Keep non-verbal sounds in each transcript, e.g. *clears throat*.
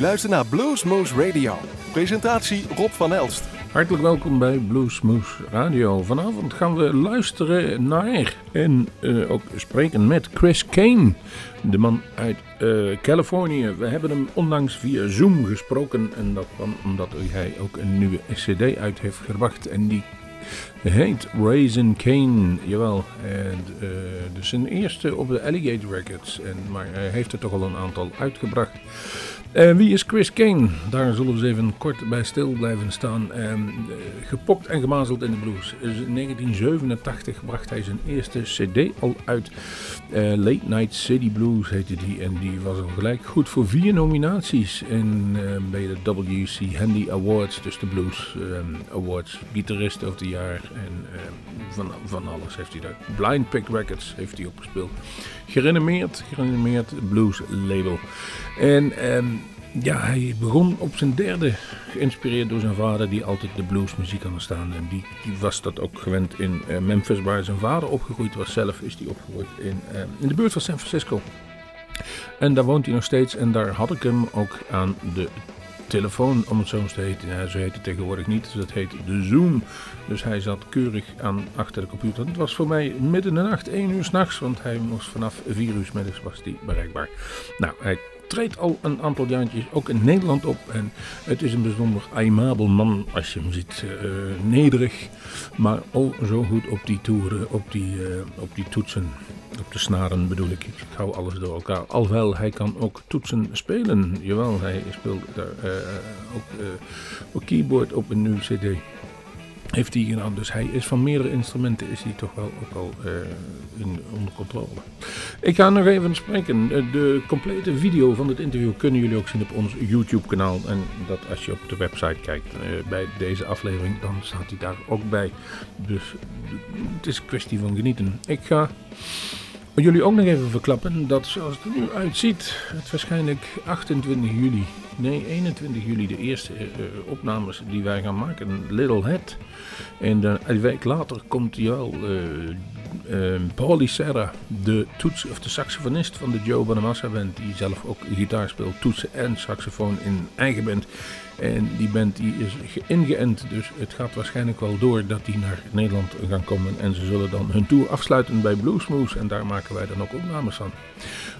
luistert naar Bluesmoose Radio. Presentatie Rob van Elst. Hartelijk welkom bij Bluesmoose Radio. Vanavond gaan we luisteren naar en uh, ook spreken met Chris Kane, de man uit uh, Californië. We hebben hem onlangs via Zoom gesproken en dat kwam omdat hij ook een nieuwe CD uit heeft gebracht en die heet Raisin Kane, jawel. En, uh, dus zijn eerste op de Alligator Records, en, maar hij heeft er toch al een aantal uitgebracht. Wie is Chris Kane? Daar zullen we eens even kort bij stil blijven staan. Uh, gepokt en gemazeld in de blues. in 1987 bracht hij zijn eerste CD al uit. Uh, Late Night City Blues heette die. En die was al gelijk goed voor vier nominaties in, bij de WC Handy Awards. Dus de Blues Awards. Gitarist of the jaar. En van, van alles heeft hij daar. Blind Pick Records heeft hij opgespeeld. Gerenommeerd, gerenommeerd blues label. En um, ja, hij begon op zijn derde, geïnspireerd door zijn vader, die altijd de bluesmuziek aan staan. En die, die, was dat ook gewend in uh, Memphis, waar zijn vader opgegroeid was. Zelf is hij opgegroeid in, uh, in de buurt van San Francisco. En daar woont hij nog steeds. En daar had ik hem ook aan de telefoon, om het zo eens te heten. Zo heet het tegenwoordig niet, dus dat heet de Zoom. Dus hij zat keurig aan achter de computer. Het was voor mij midden in de nacht, 1 uur s'nachts, want hij moest vanaf 4 uur middags was bereikbaar. Nou, hij treedt al een aantal jaartjes ook in Nederland op. En het is een bijzonder aimabel man als je hem ziet. Uh, nederig, maar al zo goed op die toeren, op die, uh, op die toetsen. Op de snaren bedoel ik. Ik hou alles door elkaar. Alhoewel, hij kan ook toetsen spelen. Jawel, hij speelt daar uh, ook op keyboard op een nieuwe cd heeft hij gedaan. Dus hij is van meerdere instrumenten is hij toch wel ook al in, onder controle. Ik ga nog even spreken. De complete video van dit interview kunnen jullie ook zien op ons YouTube kanaal. En dat als je op de website kijkt uh, bij deze aflevering, dan staat hij daar ook bij. Dus het is een kwestie van genieten. Ik ga jullie ook nog even verklappen dat zoals het er nu uitziet, het waarschijnlijk 28 juli, nee 21 juli de eerste uh, opnames die wij gaan maken, Little Head. En uh, een week later komt uh, Paulie Serra, de toets of de saxofonist van de Joe Bonamassa band, die zelf ook gitaar speelt, toetsen en saxofoon in eigen band. En die band die is ingeënt, dus het gaat waarschijnlijk wel door dat die naar Nederland gaan komen. En ze zullen dan hun tour afsluiten bij Bluesmoose en daar maken wij dan ook opnames van.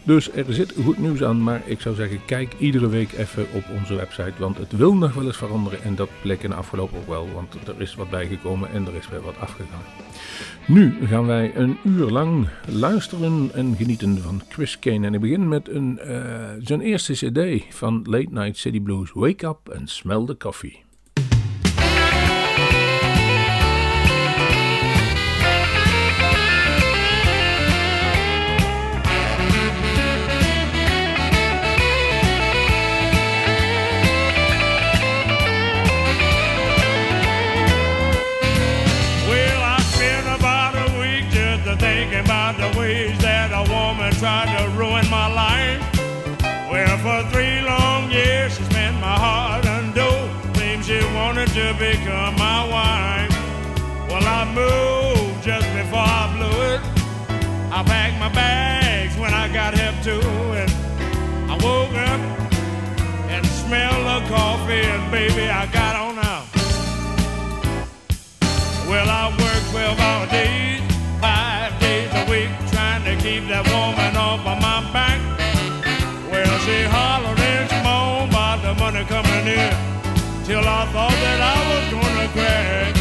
Dus er zit goed nieuws aan, maar ik zou zeggen kijk iedere week even op onze website. Want het wil nog wel eens veranderen en dat bleek in de afgelopen ook wel. Want er is wat bijgekomen en er is weer wat afgegaan. Nu gaan wij een uur lang luisteren en genieten van Chris Kane. En ik begin met een, uh, zijn eerste cd van Late Night City Blues. Wake Up and Smell the Coffee. Tried to ruin my life. Well, for three long years, she spent my heart undone. Claimed she wanted to become my wife. Well, I moved just before I blew it. I packed my bags when I got hip to it. I woke up and smelled the coffee, and baby, I got on out. Well, I worked 12 hour days, five days a week, trying to keep that woman off of my back. Well, she hollered and she moaned about the money coming in, till I thought that I was gonna crack.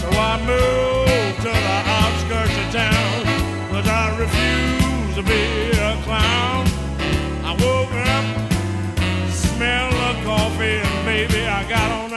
So I moved to the outskirts of town, cause I refuse to be a clown. I woke up, smelled the coffee, and baby, I got on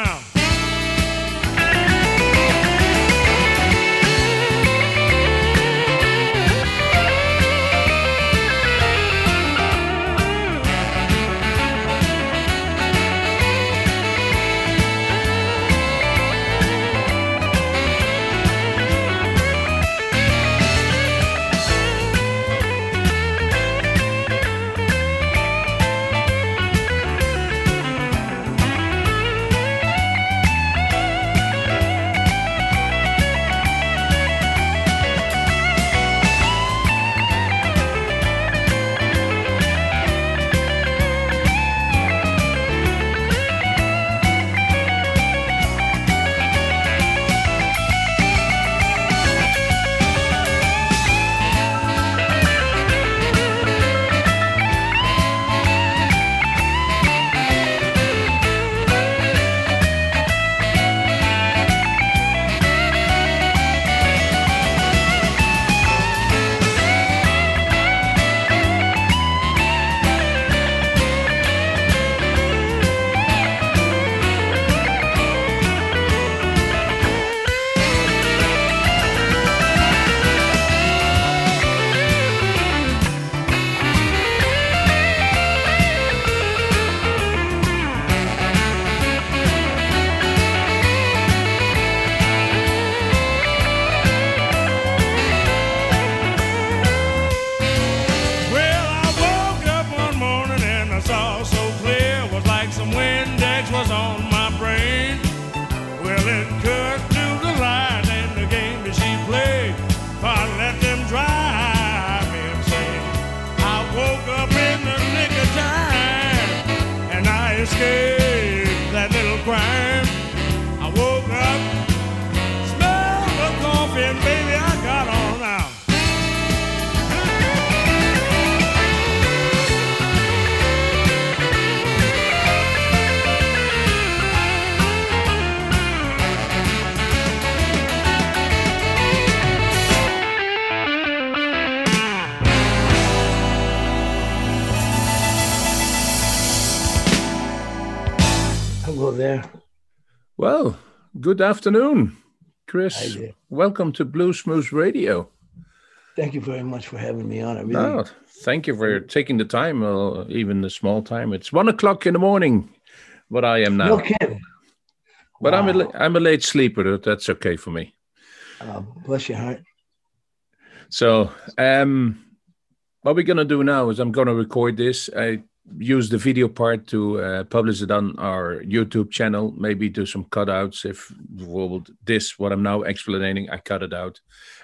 good afternoon, Chris. Welcome to Bluesmoose Radio. Thank you very much for having me on. I really, No, thank you for taking the time, uh, even the small time. It's one o'clock in the morning, what I am now. no kidding. But I'm a Wow. I'm a late sleeper. That's okay for me. Uh, bless your heart. So, um, what we're gonna do now is I'm gonna record this. I use the video part to uh, publish it on our YouTube channel. Maybe do some cutouts if well, this what I'm now explaining. I cut it out,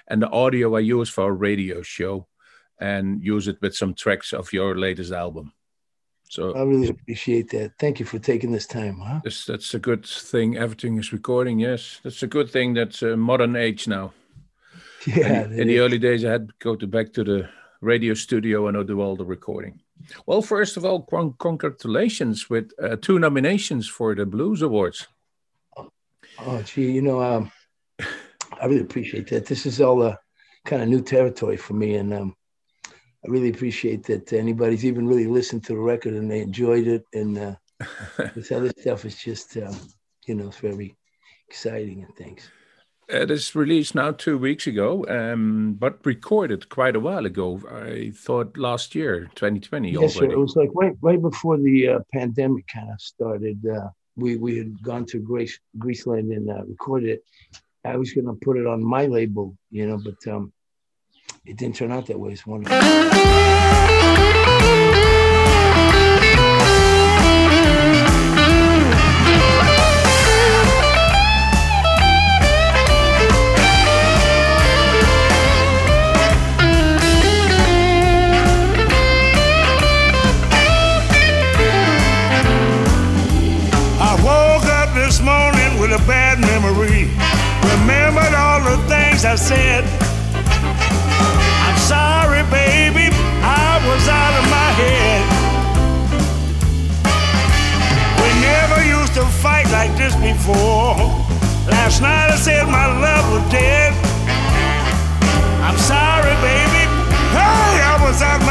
and the audio I use for a radio show, and use it with some tracks of your latest album. So I really appreciate that. Thank you for taking this time, huh? that's that's a good thing. Everything is recording. Yes, that's a good thing. That's a modern age now. *laughs* Yeah. in, in the early days, I had to go to back to the radio studio and i do all the recording. Well, first of all, con- congratulations with uh, two nominations for the Blues Awards. oh, gee, you know, um, I really appreciate that. This is all uh, kind of new territory for me, and um, I really appreciate that anybody's even really listened to the record and they enjoyed it. And uh, *laughs* this other stuff is just, um, you know, it's very exciting and things. It is released now two weeks ago, um, but recorded quite a while ago. I thought last year, 2020 Yes, sir. It was like right right before the uh, pandemic kind of started. Uh, we we had gone to Greece, Greaseland and uh, recorded it. I was going to put it on my label, you know, but um, it didn't turn out that way. It's wonderful. I said. I'm sorry, baby, I was out of my head. We never used to fight like this before. Last night I said my love was dead. I'm sorry, baby. Hey, I was out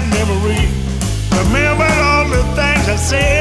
bad memory. Remembered all the things I said.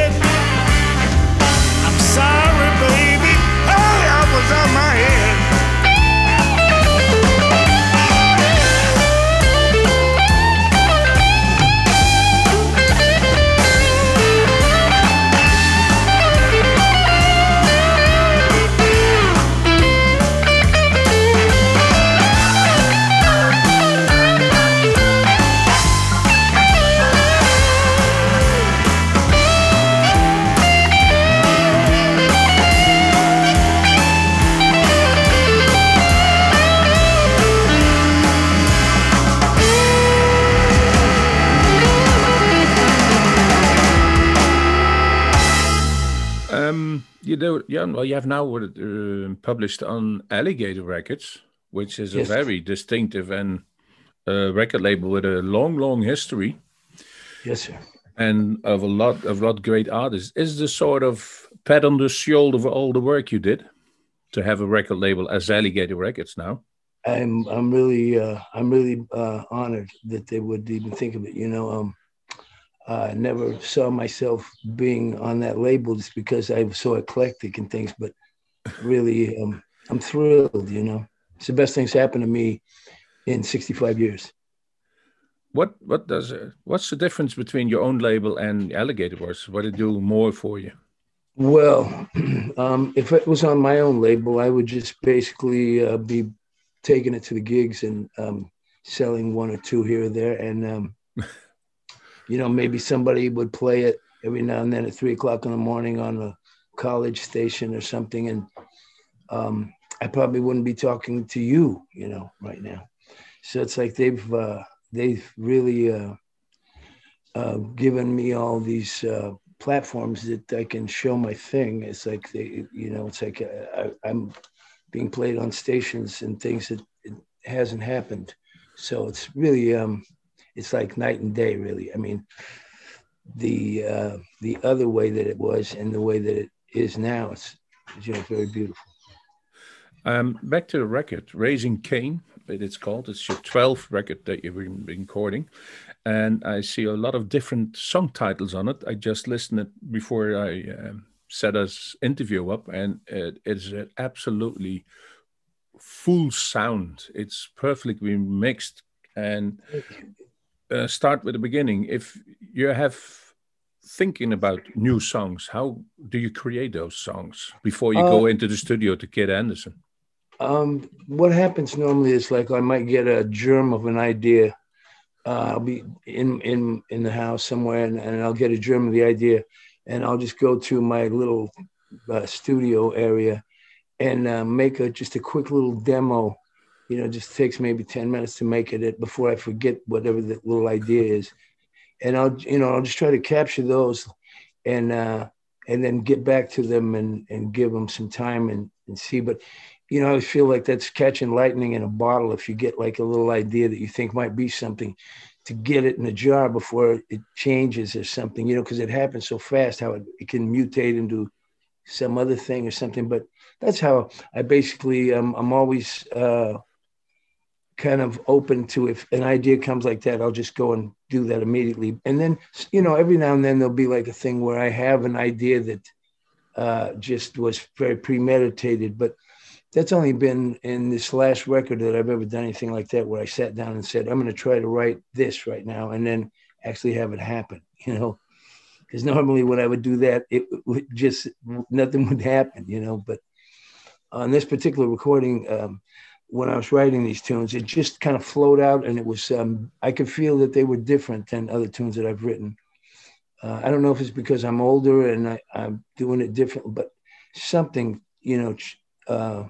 You do, yeah. Well, you have now uh, published on Alligator Records, which is Yes. a very distinctive and uh, record label with a long, long history Yes, sir. and of a lot of lot great artists. Is the sort of pat on the shoulder for all the work you did to have a record label as Alligator Records now? I'm I'm really uh, I'm really uh, honored that they would even think of it. You know, um, I never saw myself being on that label just because I was so eclectic and things. But really, um, I'm thrilled. You know, it's the best thing's happened to me in 65 years. What what does uh, what's the difference between your own label and Alligator Records? What it do more for you? Well, *clears throat* um, if it was on my own label, I would just basically uh, be taking it to the gigs and um, selling one or two here or there. And, um, you know, maybe somebody would play it every now and then at three o'clock in the morning on a college station or something. And um, I probably wouldn't be talking to you, you know, right now. So it's like they've, uh, they've really uh, uh, given me all these uh, platforms that I can show my thing. It's like they, you know, it's like uh, I, I'm being played on stations and things that it hasn't happened. So it's really, um, it's like night and day, really. I mean, the uh, the other way that it was and the way that it is now, it's you know very beautiful. Um, back to the record, Raising Cain, it's called. It's your 12th record that you've been recording. And I see a lot of different song titles on it. I just listened it before I um, set us interview up, and it is an absolutely full sound. It's perfectly mixed. And uh, start with the beginning. If you have thinking about new songs, how do you create those songs before you go Uh, into the studio to Kid Anderson? Um, what happens normally is like I might get a germ of an idea. Uh, I'll be in in in the house somewhere, and, and I'll get a germ of the idea, and I'll just go to my little uh, studio area and uh, make a just a quick little demo. You know, just takes maybe ten minutes to make it it before I forget whatever the little idea is, and I'll you know I'll just try to capture those, and uh, and then get back to them and and give them some time and, and see. But you know, I feel like that's catching lightning in a bottle. If you get like a little idea that you think might be something, to get it in a jar before it changes or something, you know, because it happens so fast how it, it can mutate into some other thing or something. But that's how I basically, um, I'm always uh, kind of open to if an idea comes like that, I'll just go and do that immediately. And then, you know, every now and then there'll be like a thing where I have an idea that uh, just was very premeditated, but that's only been in this last record that I've ever done anything like that, where I sat down and said, I'm going to try to write this right now, and then actually have it happen, *laughs* you know? Because normally when I would do that, it would just, nothing would happen, you know? But on this particular recording, um, when I was writing these tunes, it just kind of flowed out, and it was, um, I could feel that they were different than other tunes that I've written. Uh, I don't know if it's because I'm older and I, I'm doing it different, but something, you know, ch- uh,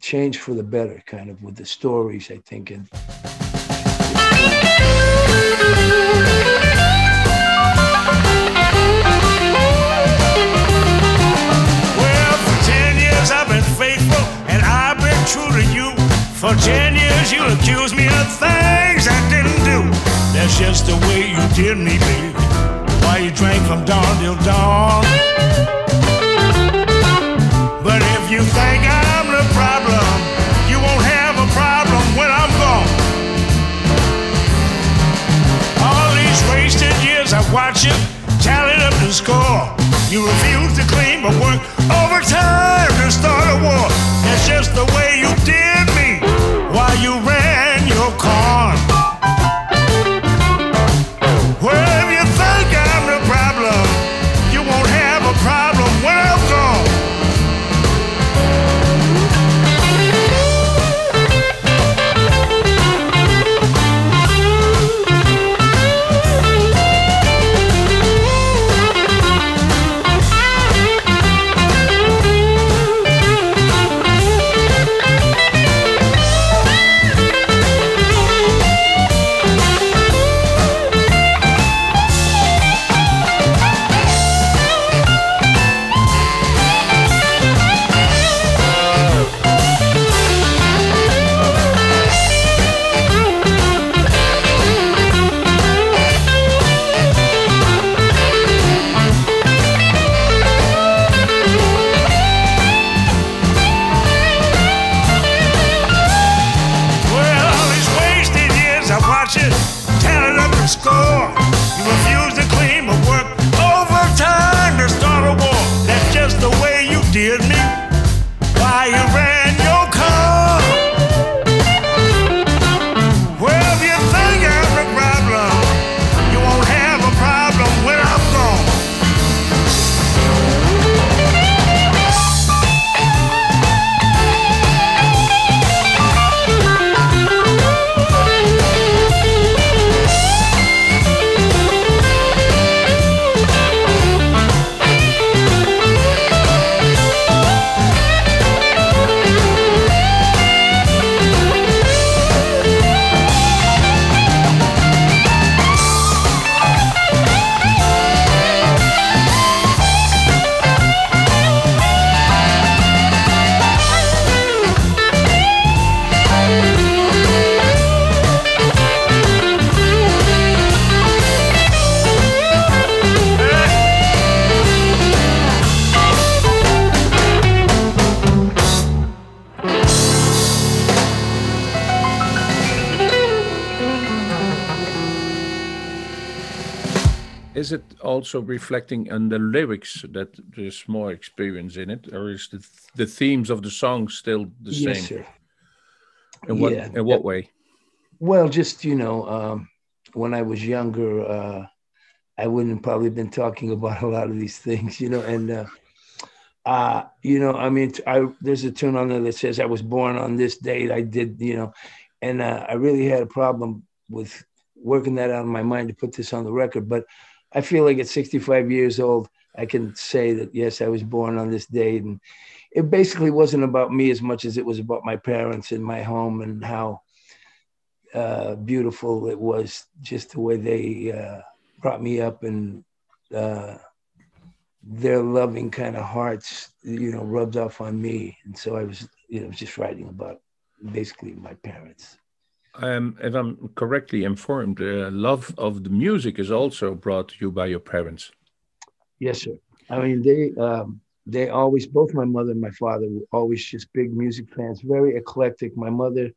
changed for the better, kind of with the stories, I think. And For ten years you accused me of things I didn't do. That's just the way you did me, baby. Why you drank from dawn till dawn. But if you think I'm the problem, you won't have a problem when I'm gone. All these wasted years I watch you tallied up the score. You refuse to clean but work overtime to start a war. That's just the way you did con. Is it also reflecting on the lyrics that there's more experience in it, or is the the themes of the song still the Yes, same? sir. In what Yeah. in what way? Well, just you know, um, when I was younger, uh, I wouldn't have probably been talking about a lot of these things, you know. And uh, uh, you know, I mean, I there's a tune on there that says I was born on this date. I did, you know, and uh, I really had a problem with working that out in my mind to put this on the record. But I feel like at 65 years old, I can say that yes, I was born on this date, and it basically wasn't about me as much as it was about my parents and my home and how uh, beautiful it was just the way they uh, brought me up and uh, their loving kind of hearts, you know, rubbed off on me. And so I was, you know, just writing about basically my parents. Um, if I'm correctly informed, uh, love of the music is also brought to you by your parents. Yes, sir. I mean, they um, they always both my mother and my father were always just big music fans, very eclectic. My mother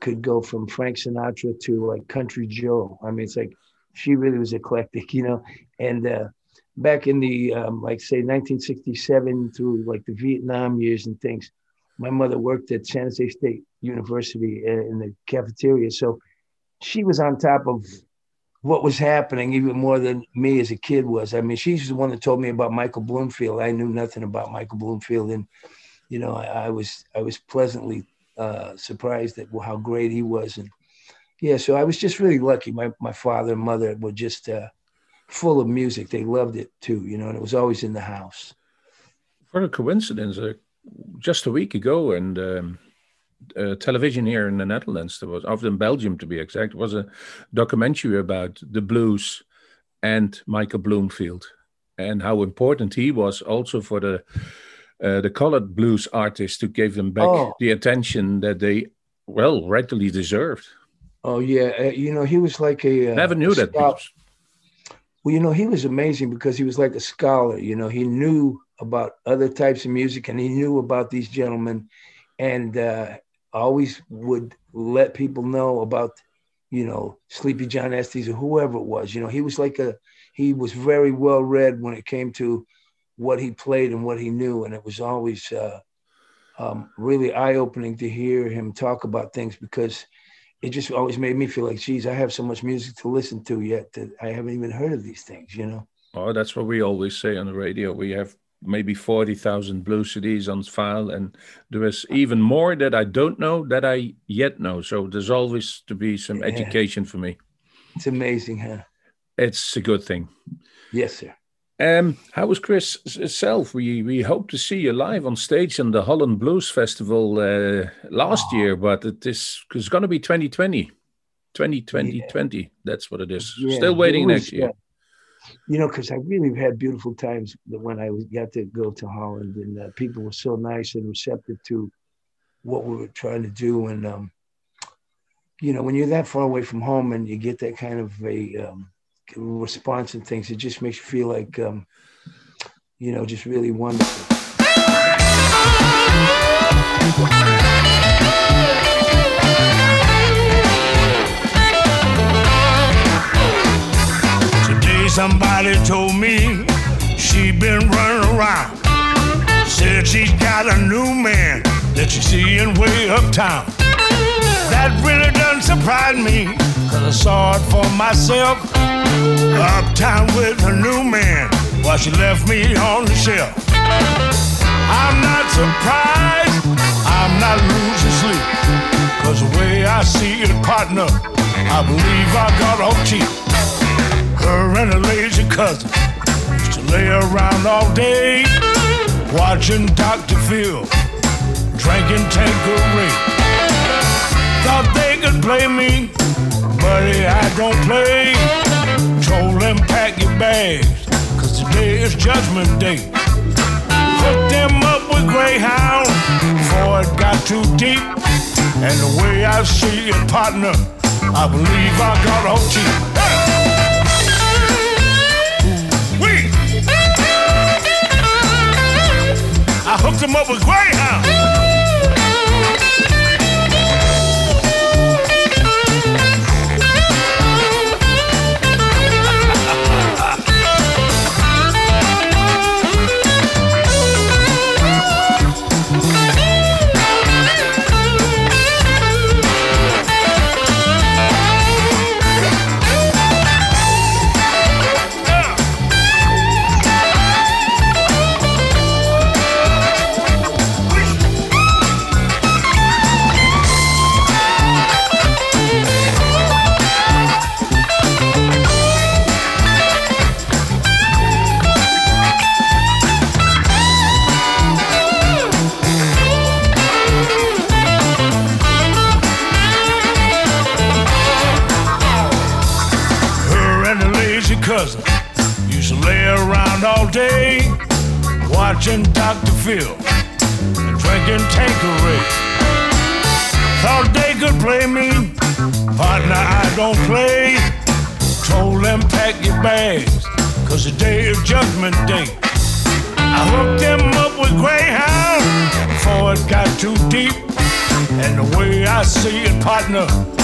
could go from Frank Sinatra to like Country Joe. I mean, it's like she really was eclectic, *laughs* you know. And uh, back in the um, like say 1967 through like the Vietnam years and things, my mother worked at San Jose State University in the cafeteria, so she was on top of what was happening even more than me as a kid was. I mean, she's the one that told me about Michael Bloomfield. I knew nothing about Michael Bloomfield, and you know, I, I was I was pleasantly uh, surprised at how great he was, and yeah, so I was just really lucky. My my father and mother were just uh, full of music. They loved it too, you know, and it was always in the house. For a coincidence, uh, just a week ago, and um, uh, television here in the Netherlands, there was, of in Belgium to be exact, was a documentary about the blues and Michael Bloomfield and how important he was also for the uh, the colored blues artists to give them back Oh. the attention that they well rightly deserved. Oh yeah, uh, you know, he was like a uh, Never knew a that. Well, you know, he was amazing because he was like a scholar. You know, he knew about other types of music and he knew about these gentlemen and uh, always would let people know about, you know, Sleepy John Estes or whoever it was. You know, he was like a, he was very well read when it came to what he played and what he knew. And it was always uh, um, really eye opening to hear him talk about things because it just always made me feel like, geez, I have so much music to listen to yet that I haven't even heard of these things, you know? Oh, that's what we always say on the radio. We have maybe 40,000 blue CDs on file, and there is even more that I don't know that I yet know. So there's always to be some Yeah. education for me. It's amazing, huh? It's a good thing. Yes, sir. Um, how was Chris itself? We we hope to see you live on stage in the Holland Blues Festival uh, last Oh. year, but it is it's going to be 2020. 2020, 20. That's what it is. Yeah, Still waiting was, next year. You know, because I really had beautiful times when I got to go to Holland, and uh, people were so nice and receptive to what we were trying to do. And um, you know, when you're that far away from home and you get that kind of a um, response and things, it just makes you feel like, um, you know, just really wonderful. Somebody told me she been running around. Said she's got a new man that she's seeing way uptown. That really doesn't surprise me, cause I saw it for myself. Uptown with her new man while she left me on the shelf. I'm not surprised, I'm not losing sleep. Cause the way I see it, partner, I believe I got off cheap. Her and her lazy cousin used to lay around all day, watching Dr. Phil, drinking Tanqueray. Thought they could play me, buddy, I don't play. Told them pack your bags, cause today is judgment day. Hooked them up with Greyhound before it got too deep. And the way I see it, partner, I believe I got off I hooked him up with Greyhound. Partner,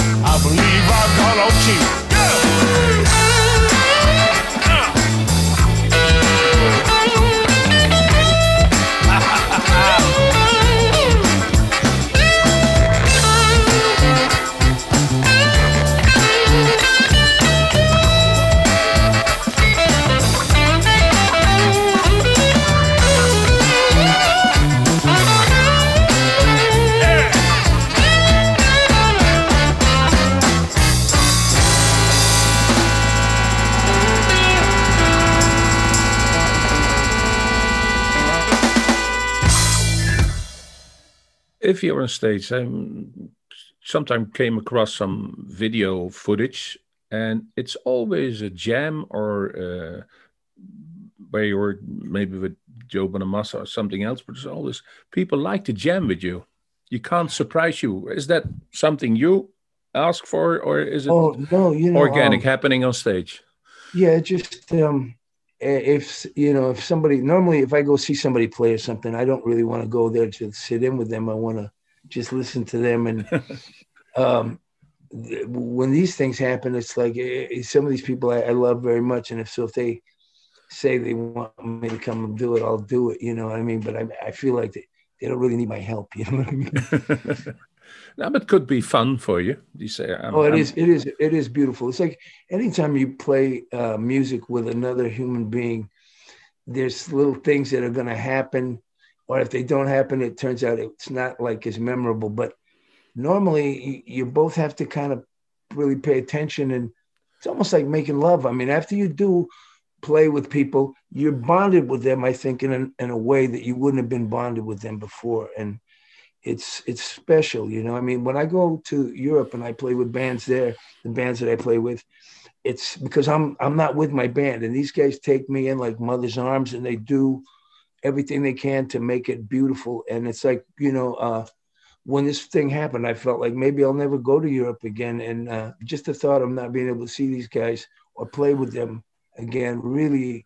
if you're on stage, I sometimes came across some video footage, and it's always a jam or uh, where you're maybe with Joe Bonamassa or something else, but there's always people like to jam with you. You can't surprise you. Is that something you ask for, or is it Oh no, you know, organic um, happening on stage? Yeah, just um, if you know, if somebody normally, if I go see somebody play or something, I don't really want to go there to sit in with them. I want to just listen to them. And *laughs* um, th- when these things happen, it's like eh, eh, some of these people I, I love very much, and if so, if they say they want me to come and do it, I'll do it. You know what I mean? But I, I feel like they, they don't really need my help. *laughs* You know what I mean? *laughs* no, but could be fun for you. You say, I'm, Oh, it I'm- is. It is. It is beautiful. It's like anytime you play uh, music with another human being, there's little things that are going to happen, or if they don't happen, it turns out it's not like as memorable. But normally, you, both have to kind of really pay attention, and it's almost like making love. I mean, after you do play with people, you're bonded with them. I think in a, in a way that you wouldn't have been bonded with them before, and it's it's special, you know. I mean, when I go to Europe and I play with bands there, the bands that I play with, it's because I'm I'm not with my band, and these guys take me in like mother's arms, and they do everything they can to make it beautiful. And it's like you know, uh, when this thing happened, I felt like maybe I'll never go to Europe again, and uh, just the thought of not being able to see these guys or play with them again really,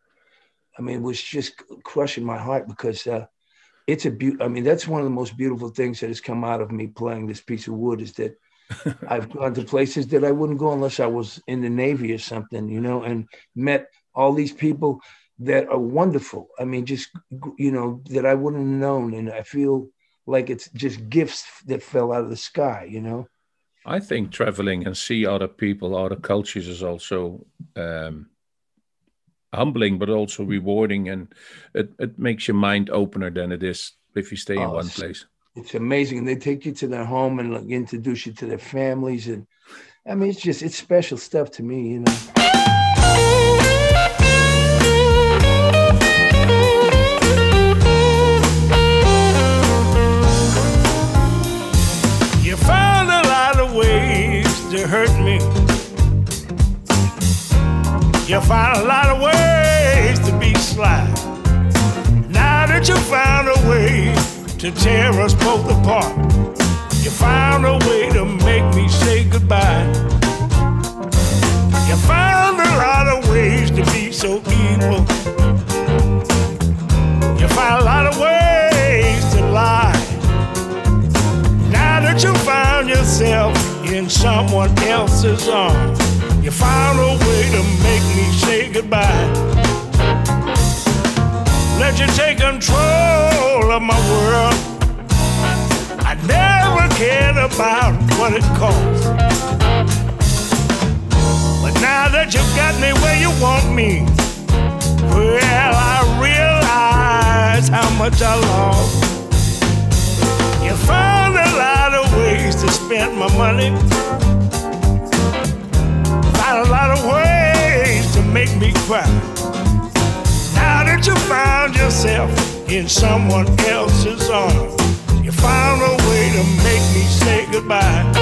I mean, was just crushing my heart because. Uh, it's a beaut. I mean, that's one of the most beautiful things that has come out of me playing this piece of wood is that *laughs* I've gone to places that I wouldn't go unless I was in the Navy or something, you know, and met all these people that are wonderful. I mean, just, you know, that I wouldn't have known. And I feel like it's just gifts that fell out of the sky, you know? I think traveling and see other people, other cultures is also um, humbling, but also rewarding, and it, it makes your mind opener than it is if you stay in Oh, one place. It's amazing. And they take you to their home and like, introduce you to their families. And I mean, it's just, it's special stuff to me, you know? To hurt me. You found a lot of ways to be sly. Now that you found a way to tear us both apart, you found a way to make me say goodbye. You found a lot of ways to be so evil. You find a lot of ways to lie. Now that you found yourself in someone else's arms, you found a way to make me say goodbye. Let you take control of my world. I never cared about what it cost. But now that you've got me where you want me, well, I realize how much I lost. You found ways to spend my money. Found a lot of ways to make me cry. Now that you found yourself in someone else's arms, you found a way to make me say goodbye.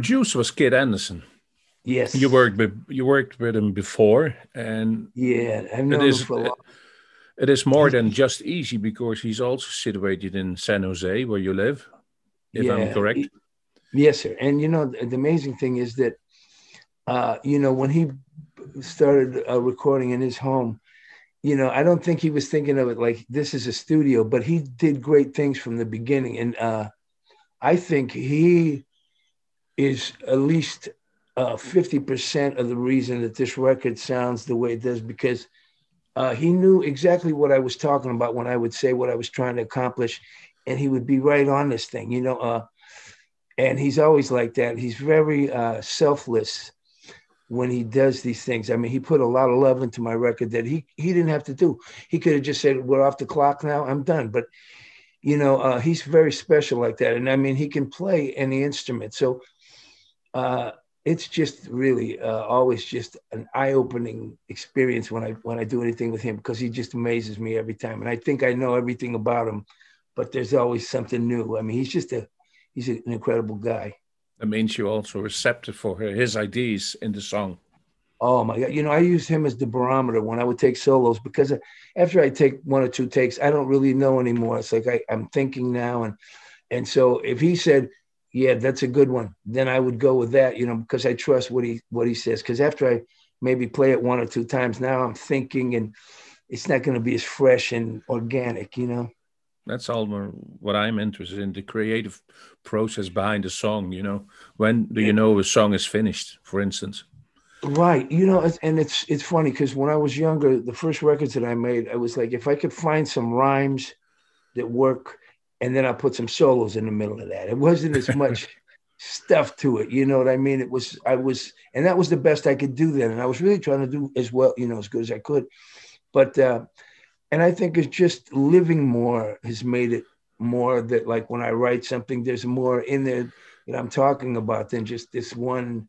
Producer was Kid Anderson. Yes. You worked with you worked with him before, and Yeah, I've it known him for a long. it is more than just easy because he's also situated in San Jose, where you live, if I'm correct. Yes, sir. And you know, the the amazing thing is that, uh, you know, when he started uh, recording in his home, you know, I don't think he was thinking of it like this is a studio, but he did great things from the beginning. And uh, I think he is at least uh, 50% of the reason that this record sounds the way it does because uh, he knew exactly what I was talking about when I would say what I was trying to accomplish. And he would be right on this thing, you know. Uh, and he's always like that. He's very uh, selfless when he does these things. I mean, he put a lot of love into my record that he he didn't have to do. He could have just said, "We're off the clock now. I'm done." But you know, uh, he's very special like that. And I mean, he can play any instrument. So uh, it's just really uh, always just an eye-opening experience when I when I do anything with him because he just amazes me every time. And I think I know everything about him, but there's always something new. I mean, he's just a he's an incredible guy. That means you're also receptive for his ideas in the song. Oh my God. You know, I use him as the barometer when I would take solos because after I take one or two takes, I don't really know anymore. It's like I, I'm thinking now. And and so if he said, Yeah, that's a good one, then I would go with that, you know, because I trust what he what he says. Because after I maybe play it one or two times, now I'm thinking and it's not going to be as fresh and organic, you know. That's all what I'm interested in the creative process behind the song. You know, when do you know a song is finished, for instance? Right. You know, and it's it's funny because when I was younger, the first records that I made, I was like, if I could find some rhymes that work, and then I put some solos in the middle of that. It wasn't as much *laughs* stuff to it. You know what I mean? It was I was, and that was the best I could do then. And I was really trying to do as well, you know, as good as I could. But uh, and I think it's just living more has made it more that like when I write something, there's more in there that I'm talking about than just this one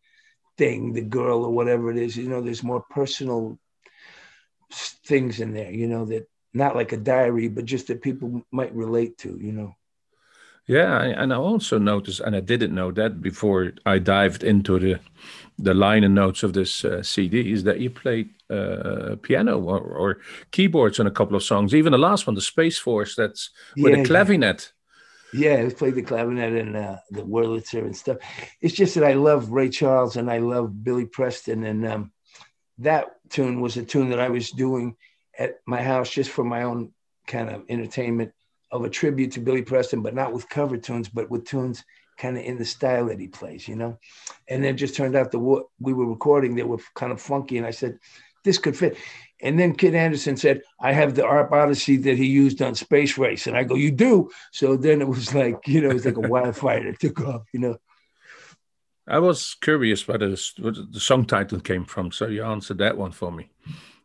thing, the girl or whatever it is. You know, there's more personal things in there, you know, that not like a diary, but just that people might relate to, you know. Yeah, and I also noticed, and I didn't know that before I dived into the the liner notes of this uh, CD, is that you played uh, piano or, or keyboards on a couple of songs. Even the last one, the Space Force, that's with Yeah, a yeah. clavinet. Yeah, I played the clavinet and uh, the Wurlitzer and stuff. It's just that I love Ray Charles and I love Billy Preston, and um, that tune was a tune that I was doing at my house just for my own kind of entertainment of a tribute to Billy Preston, but not with cover tunes, but with tunes kind of in the style that he plays, you know. And then just turned out the what we were recording that were kind of funky, and I said this could fit. And then Kid Anderson said, I have the ARP Odyssey that he used on Space Race. And I go, You do? So then it was like, you know, it was like a wildfire that took off, you know. I was curious where the, where the song title came from, so you answered that one for me.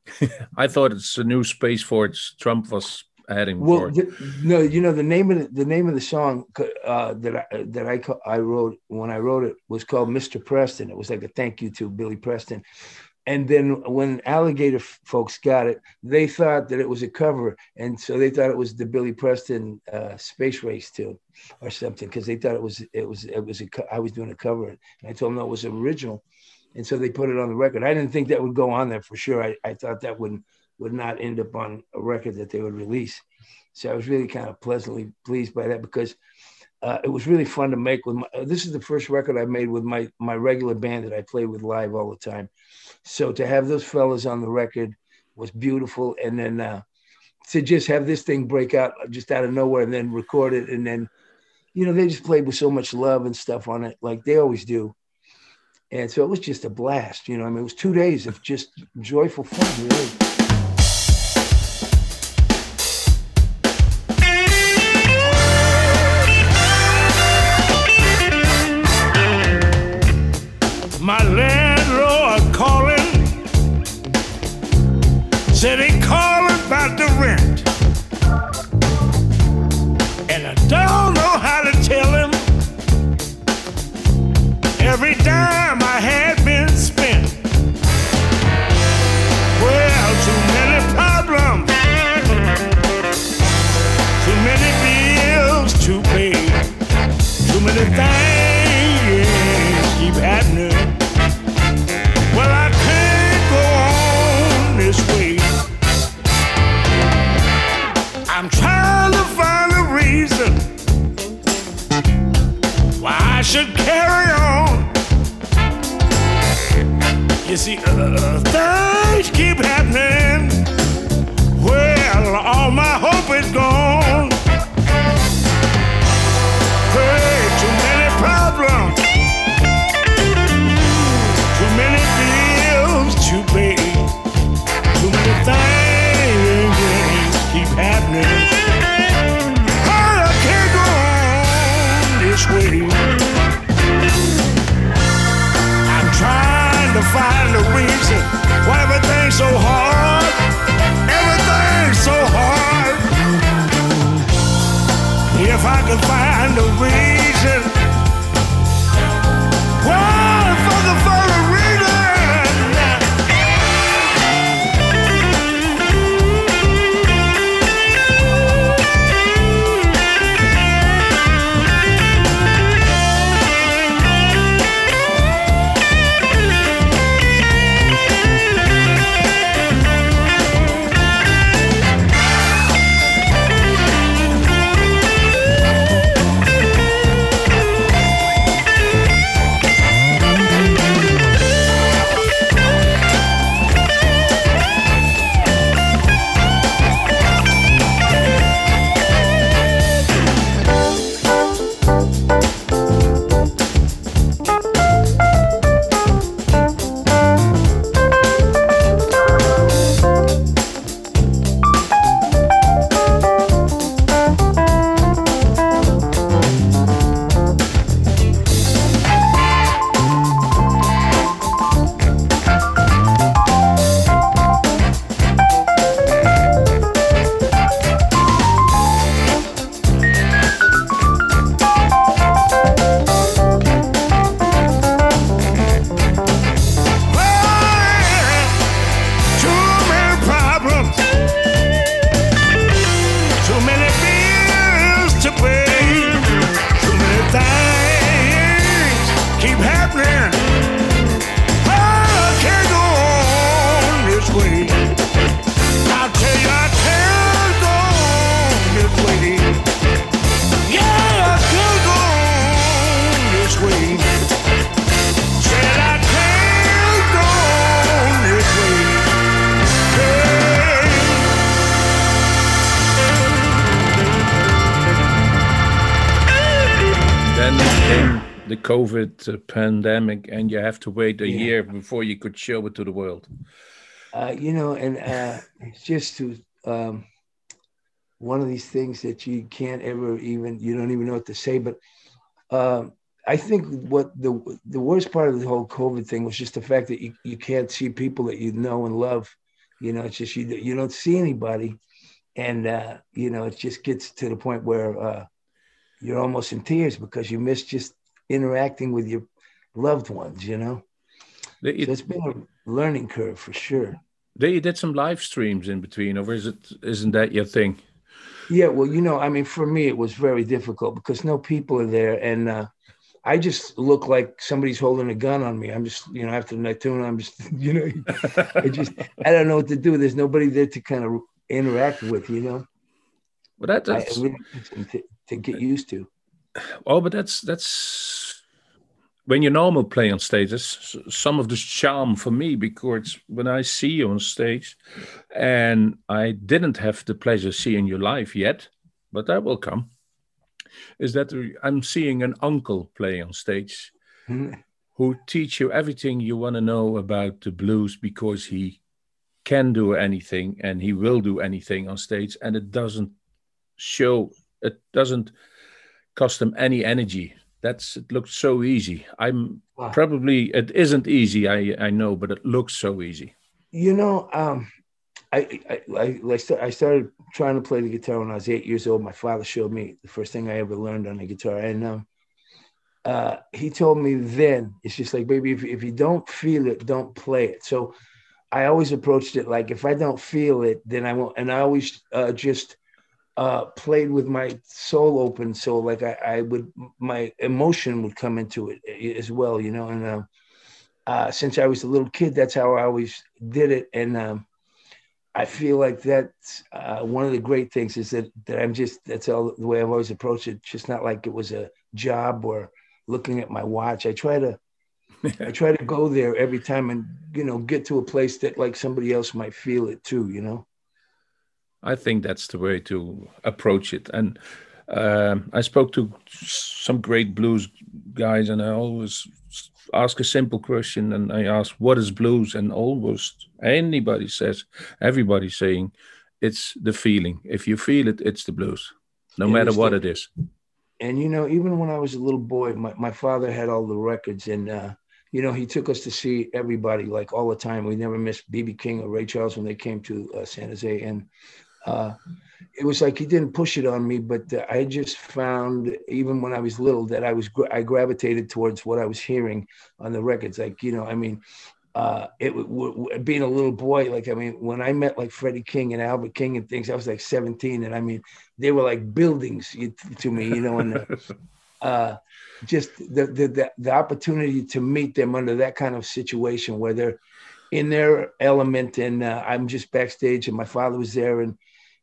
*laughs* I thought it's a new Space for Force Trump was heading Well, for. th- no, you know the name of the, the name of the song uh, that I that I I wrote when I wrote it was called Mr. Preston. It was like a thank you to Billy Preston. And then when Alligator folks got it, they thought that it was a cover, and so they thought it was the Billy Preston uh, Space Race tune or something because they thought it was it was it was a I was doing a cover, and I told them no, it was original, and so they put it on the record. I didn't think that would go on there for sure. I, I thought that would would not end up on a record that they would release. So I was really kind of pleasantly pleased by that because uh, it was really fun to make. With my, uh, this is the first record I made with my my regular band that I play with live all the time. So to have those fellas on the record was beautiful, and then uh, to just have this thing break out just out of nowhere and then record it, and then you know they just played with so much love and stuff on it, like they always do. And so it was just a blast, you know. I mean, it was two days of just joyful fun, really. COVID uh, pandemic, and you have to wait a Yeah. year before you could show it to the world. Uh, you know, and uh, it's just to um, one of these things that you can't ever even you don't even know what to say. But um, I think what the the worst part of the whole COVID thing was just the fact that you, you can't see people that you know and love. You know, it's just you you don't see anybody, and uh, you know it just gets to the point where uh, you're almost in tears because you miss just interacting with your loved ones. You know, They, so it's been a learning curve for sure. they did some live streams in between, or is it isn't that your thing? Yeah, well, you know, I mean, for me, it was very difficult because no people are there, and uh, I just look like somebody's holding a gun on me. I'm just, you know, after the tune, I'm just, *laughs* you know, I just, I don't know what to do. There's nobody there to kind of interact with, you know. But that, that's I really to, to get used to. Oh, but that's that's when you normal play on stage. That's some of the charm for me because when I see you on stage, and I didn't have the pleasure seeing you live yet, but that will come. Is that I'm seeing an uncle play on stage mm-hmm. who teach you everything you want to know about the blues because he can do anything and he will do anything on stage and it doesn't show it doesn't cost them any energy that's it looks so easy i'm Wow. probably it isn't easy i i know but it looks so easy You know, um, I I, I, I started trying to play the guitar when I was eight years old. My father showed me the first thing I ever learned on the guitar, and um, uh, he told me then it's just like, baby, if, if you don't feel it, don't play it. So I always approached it like, if I don't feel it, then I won't. And I always uh, just uh, played with my soul open, so like I, I would, my emotion would come into it eh, as well, you know. And um, uh, since I was a little kid, that's how I always did it, and um, I feel like that's uh, one of the great things is that that I'm just that's all the way I've always approached it. Just not like it was a job or looking at my watch. I try to I try to go there every time and you know get to a place that like somebody else might feel it too. You know. I think that's the way to approach it. And um, I spoke to some great blues guys, and I always ask a simple question, and I ask, "What is blues?" And almost anybody says, everybody's saying, "It's the feeling. If you feel it, it's the blues, no matter what the, it is." And you know, even when I was a little boy, my, my father had all the records, and uh, you know, he took us to see everybody like all the time. We never missed BB King or Ray Charles when they came to uh, San Jose, and uh, it was like he didn't push it on me, but uh, I just found even when I was little that I was I gravitated towards what I was hearing on the records. Like you know, I mean, uh, it w- w- being a little boy, like I mean, when I met like Freddie King and Albert King and things, I was like 17, and I mean, they were like buildings to me, you know, and *laughs* uh, just the, the the the opportunity to meet them under that kind of situation where they're in their element, and uh, I'm just backstage, and my father was there, and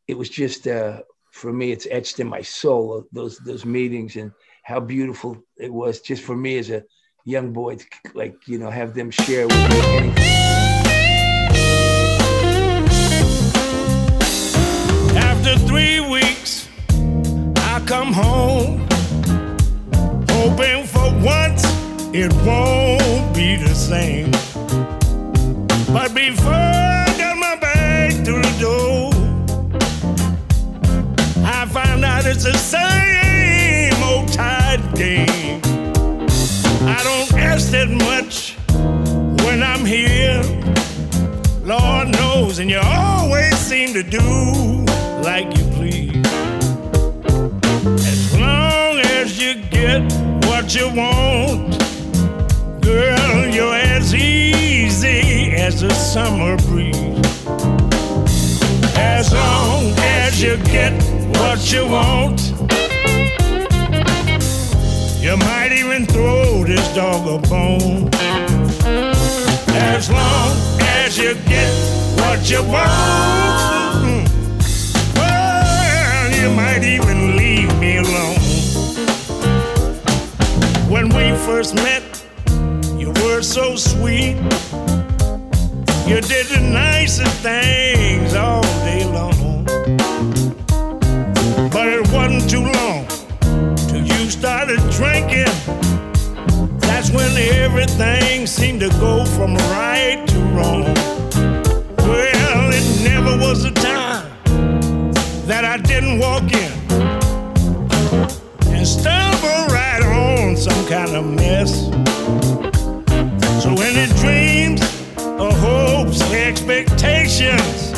it was just uh, for me, it's etched in my soul those those meetings and how beautiful it was just for me as a young boy to like you know have them share with me anything. After three weeks, I come home, hoping for once it won't be the same. But before it's the same old tide game. I don't ask that much when I'm here. Lord knows, and you always seem to do like you please. As long as you get what you want, girl, you're as easy as a summer breeze. As long as you get what you want. You might even throw this dog a bone. As long as you get what you want. Well, you might even leave me alone. When we first met, you were so sweet. You did the nicest things all day long. But it wasn't too long till you started drinking. That's when everything seemed to go from right to wrong. Expectations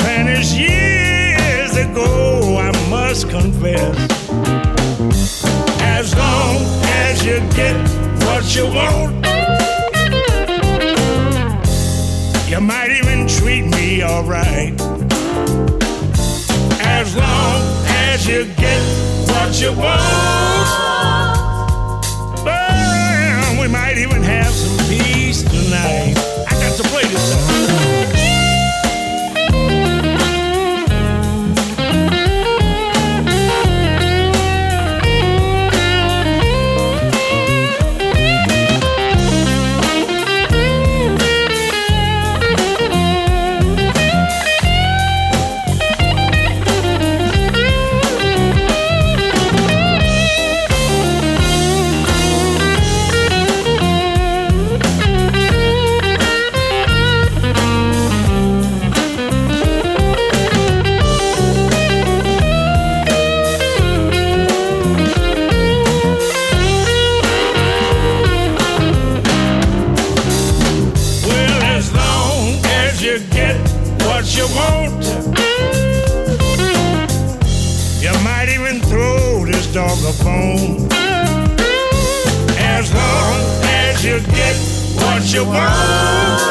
vanish years ago, I must confess. As long as you get what you want, you might even treat me alright. As long as you get what you want, well, we might even have some peace tonight. I got to play this song. You get what you want.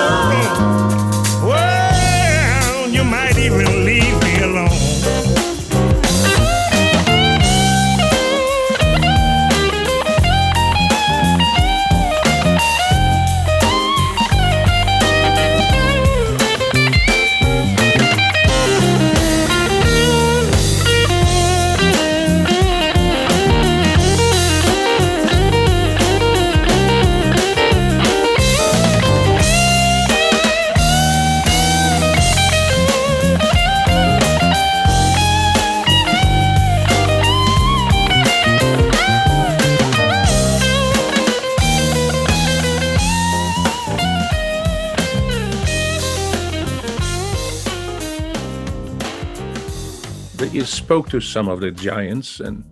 Spoke to some of the giants, and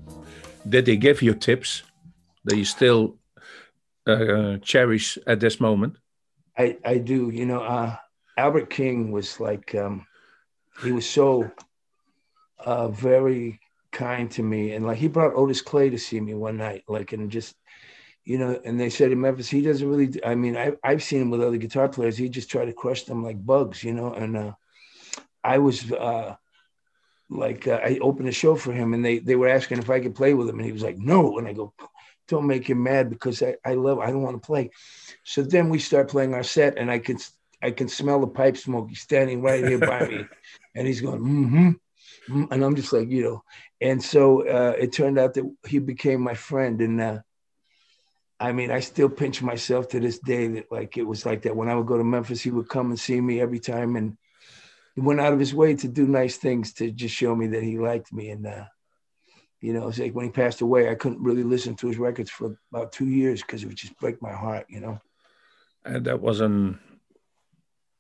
did they give you tips that you still uh, cherish at this moment? I, I do. You know, uh, Albert King was like, um, he was so uh, very kind to me. And like, he brought Otis Clay to see me one night, like, and just, you know, and they said in Memphis, he doesn't really, I mean, I, I've seen him with other guitar players. He just tried to crush them like bugs, you know, and uh, I was, uh, like uh, I opened a show for him and they they were asking if I could play with him and he was like no. And I go don't make him mad because I, I love I don't want to play. So then we start playing our set and I can I can smell the pipe smoke. He's standing right here by me *laughs* and he's going mm-hmm mm, and I'm just like you know and so uh, it turned out that he became my friend and uh, I mean I still pinch myself to this day that like it was like that. When I would go to Memphis he would come and see me every time and he went out of his way to do nice things to just show me that he liked me. And, uh, you know, it's like when he passed away, I couldn't really listen to his records for about two years because it would just break my heart, you know. And that was an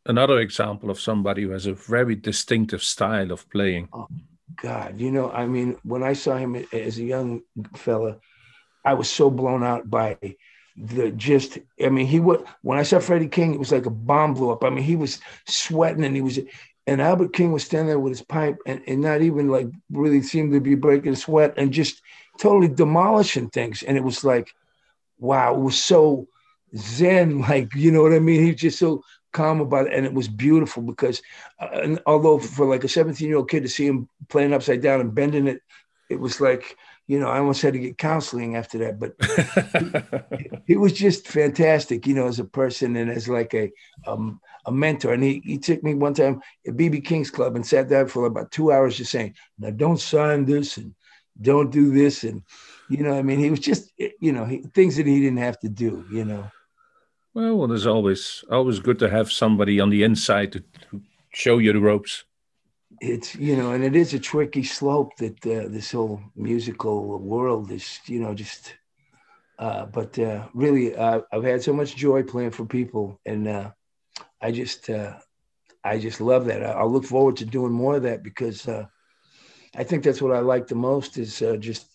another example of somebody who has a very distinctive style of playing. Oh, God, you know, I mean, when I saw him as a young fella, I was so blown out by the just I mean he would when I saw Freddie King it was like a bomb blew up I mean he was sweating and he was and Albert King was standing there with his pipe and, and not even like really seemed to be breaking sweat and just totally demolishing things. And it was like wow it was so zen *laughs* like you know what I mean? He's just so calm about it. And it was beautiful because uh, and although for like a 17 year old kid to see him playing upside down and bending it it was like you know, I almost had to get counseling after that, but he, *laughs* he, was just fantastic, you know, as a person and as like a um, a mentor. And he, he took me one time at BB King's Club and sat down for about two hours just saying, now don't sign this and don't do this. And, you know, I mean, he was just, you know, he, things that he didn't have to do, you know. Well, well, there's always always good to have somebody on the inside to, to show you the ropes it's you know and it is a tricky slope that uh, this whole musical world is you know just uh, but uh, really uh, i've had so much joy playing for people and uh, i just uh, i just love that I, will look forward to doing more of that because uh i think that's what i like the most is just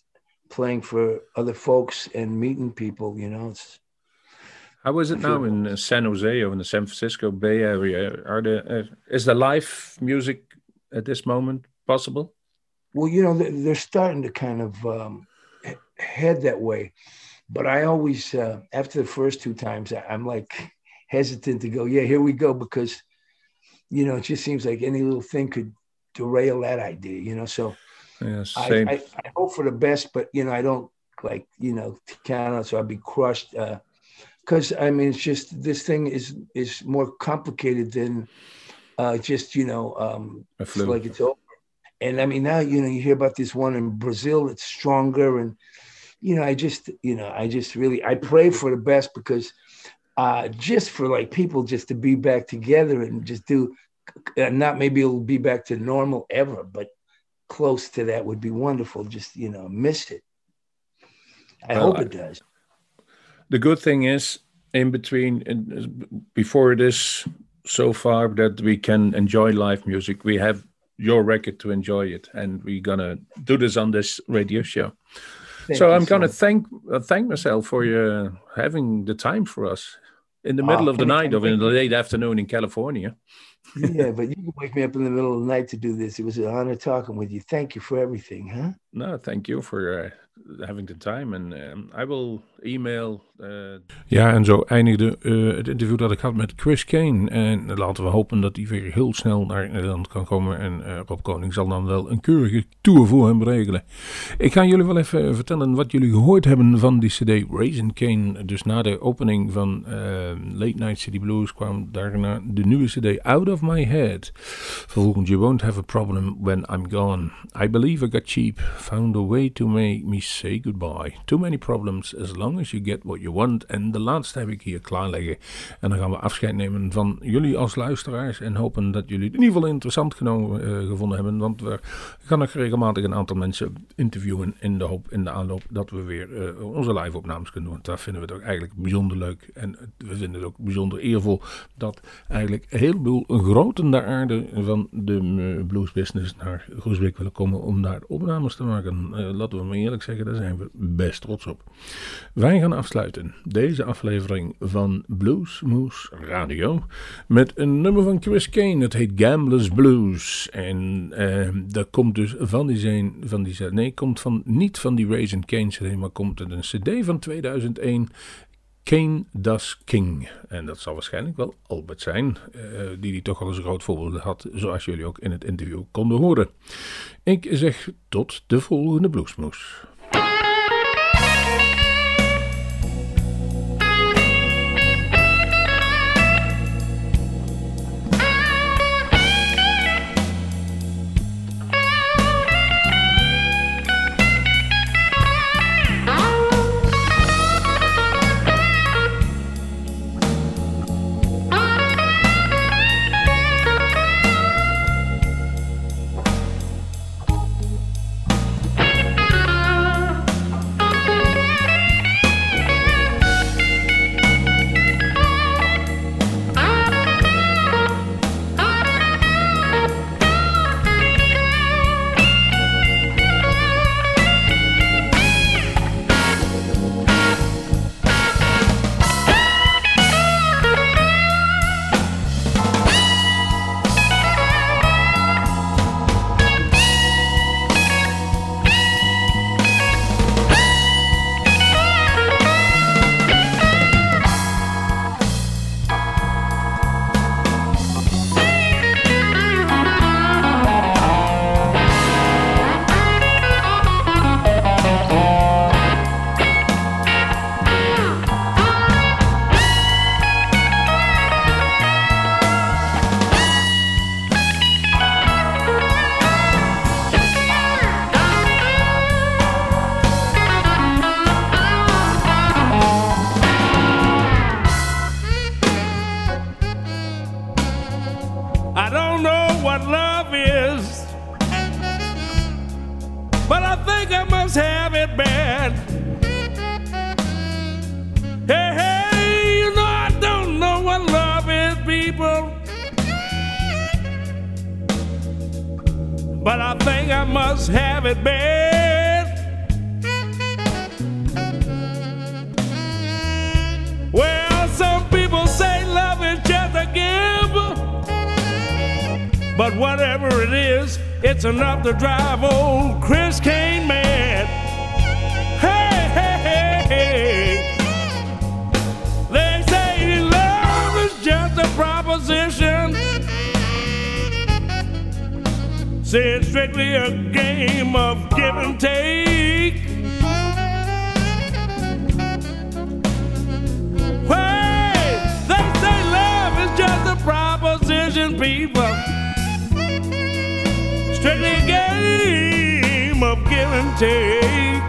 playing for other folks and meeting people you know it's how is it now in San Jose or in the San Francisco Bay Area? Are the is the live music at this moment possible? Well, you know, they're starting to kind of um, head that way. But I always, uh, after the first two times, I'm like hesitant to go, yeah, here we go, because, you know, it just seems like any little thing could derail that idea, you know? So yeah, I, I, I, hope for the best, but, you know, I don't like, you know, count on, so I'd be crushed. Because, uh, I mean, it's just this thing is is more complicated than uh, just you know, um, it's like it's over. And I mean, now you know, you hear about this one in Brazil. It's stronger, and you know, I just you know, I just really I pray for the best because uh, just for like people just to be back together and just do, uh, not maybe it'll be back to normal ever, but close to that would be wonderful. Just you know, miss it. I well, hope it does. The good thing is, in between, before this so far that we can enjoy live music. We have your record to enjoy it, and we're gonna do this on this radio show. Thank so I'm gonna thank uh, thank myself for you having the time for us in the middle oh, of the night or in the late afternoon in California. *laughs* yeah, but you can wake me up in the middle of the night to do this. It was an honor talking with you. Thank you for everything, huh? No, thank you for uh, having the time, and um, I will email ja, en zo eindigde uh, het interview dat ik had met Chris Kane. En laten we hopen dat hij weer heel snel naar Nederland kan komen. En uh, Rob Koning zal dan wel een keurige tour voor hem regelen. Ik ga jullie wel even vertellen wat jullie gehoord hebben van die CD Raisin Kane. Dus na de opening van Late Night City Blues kwam daarna de nieuwe CD Out of My Head. Vervolgens You Won't Have a Problem When I'm Gone. I Believe I Got Cheap. Found a Way to Make Me Say Goodbye. Too Many Problems As Long As You Get What You Want. En de laatste heb ik hier klaar liggen. En dan gaan we afscheid nemen van jullie als luisteraars. En hopen dat jullie het in ieder geval interessant genomen, uh, gevonden hebben. Want we gaan nog regelmatig een aantal mensen interviewen. In de hoop, in de aanloop dat we weer uh, onze live opnames kunnen doen. Want daar vinden we het ook eigenlijk bijzonder leuk. En we vinden het ook bijzonder eervol dat eigenlijk een heleboel groten der aarde van de uh, blues business naar Groesbeek willen komen om daar opnames te maken. laten we maar eerlijk zeggen, daar zijn we best trots op. Wij gaan afsluiten deze aflevering van Blues Moose Radio met een nummer van Chris Kane. Het heet Gamblers Blues. En uh, dat komt dus van die zijn, van die nee, komt van, niet van die Raisin Kane CD, maar komt uit een CD van 2001. Kane Das King. En dat zal waarschijnlijk wel Albert zijn, uh, die die toch al eens een groot voorbeeld had, zoals jullie ook in het interview konden horen. Ik zeg tot de volgende Bluesmoes. Proposition, people strictly a game of give and take.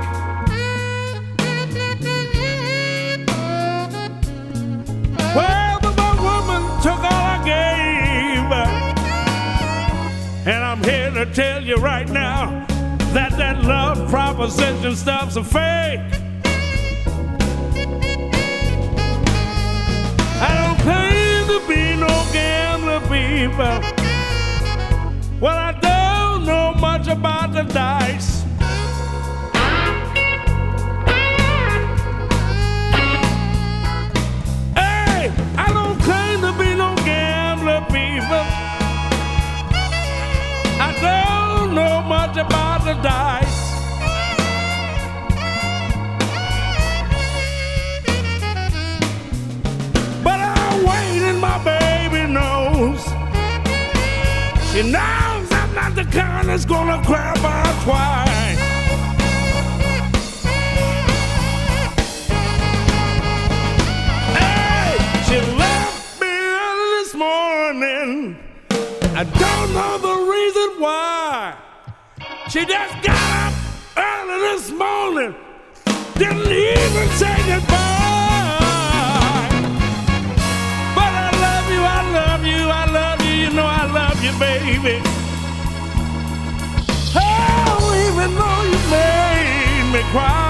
Well, the one woman took all I gave, and I'm here to tell you right now that that love proposition stuff's a fake. People. Well, I don't know much about the dice. Hey, I don't claim to be no gambler, people. I don't know much about the dice. She knows I'm not the kind that's gonna cry about twice. Hey, she left me early this morning. I don't know the reason why. She just got up early this morning, didn't even say goodbye. Baby. Oh, even though you made me cry.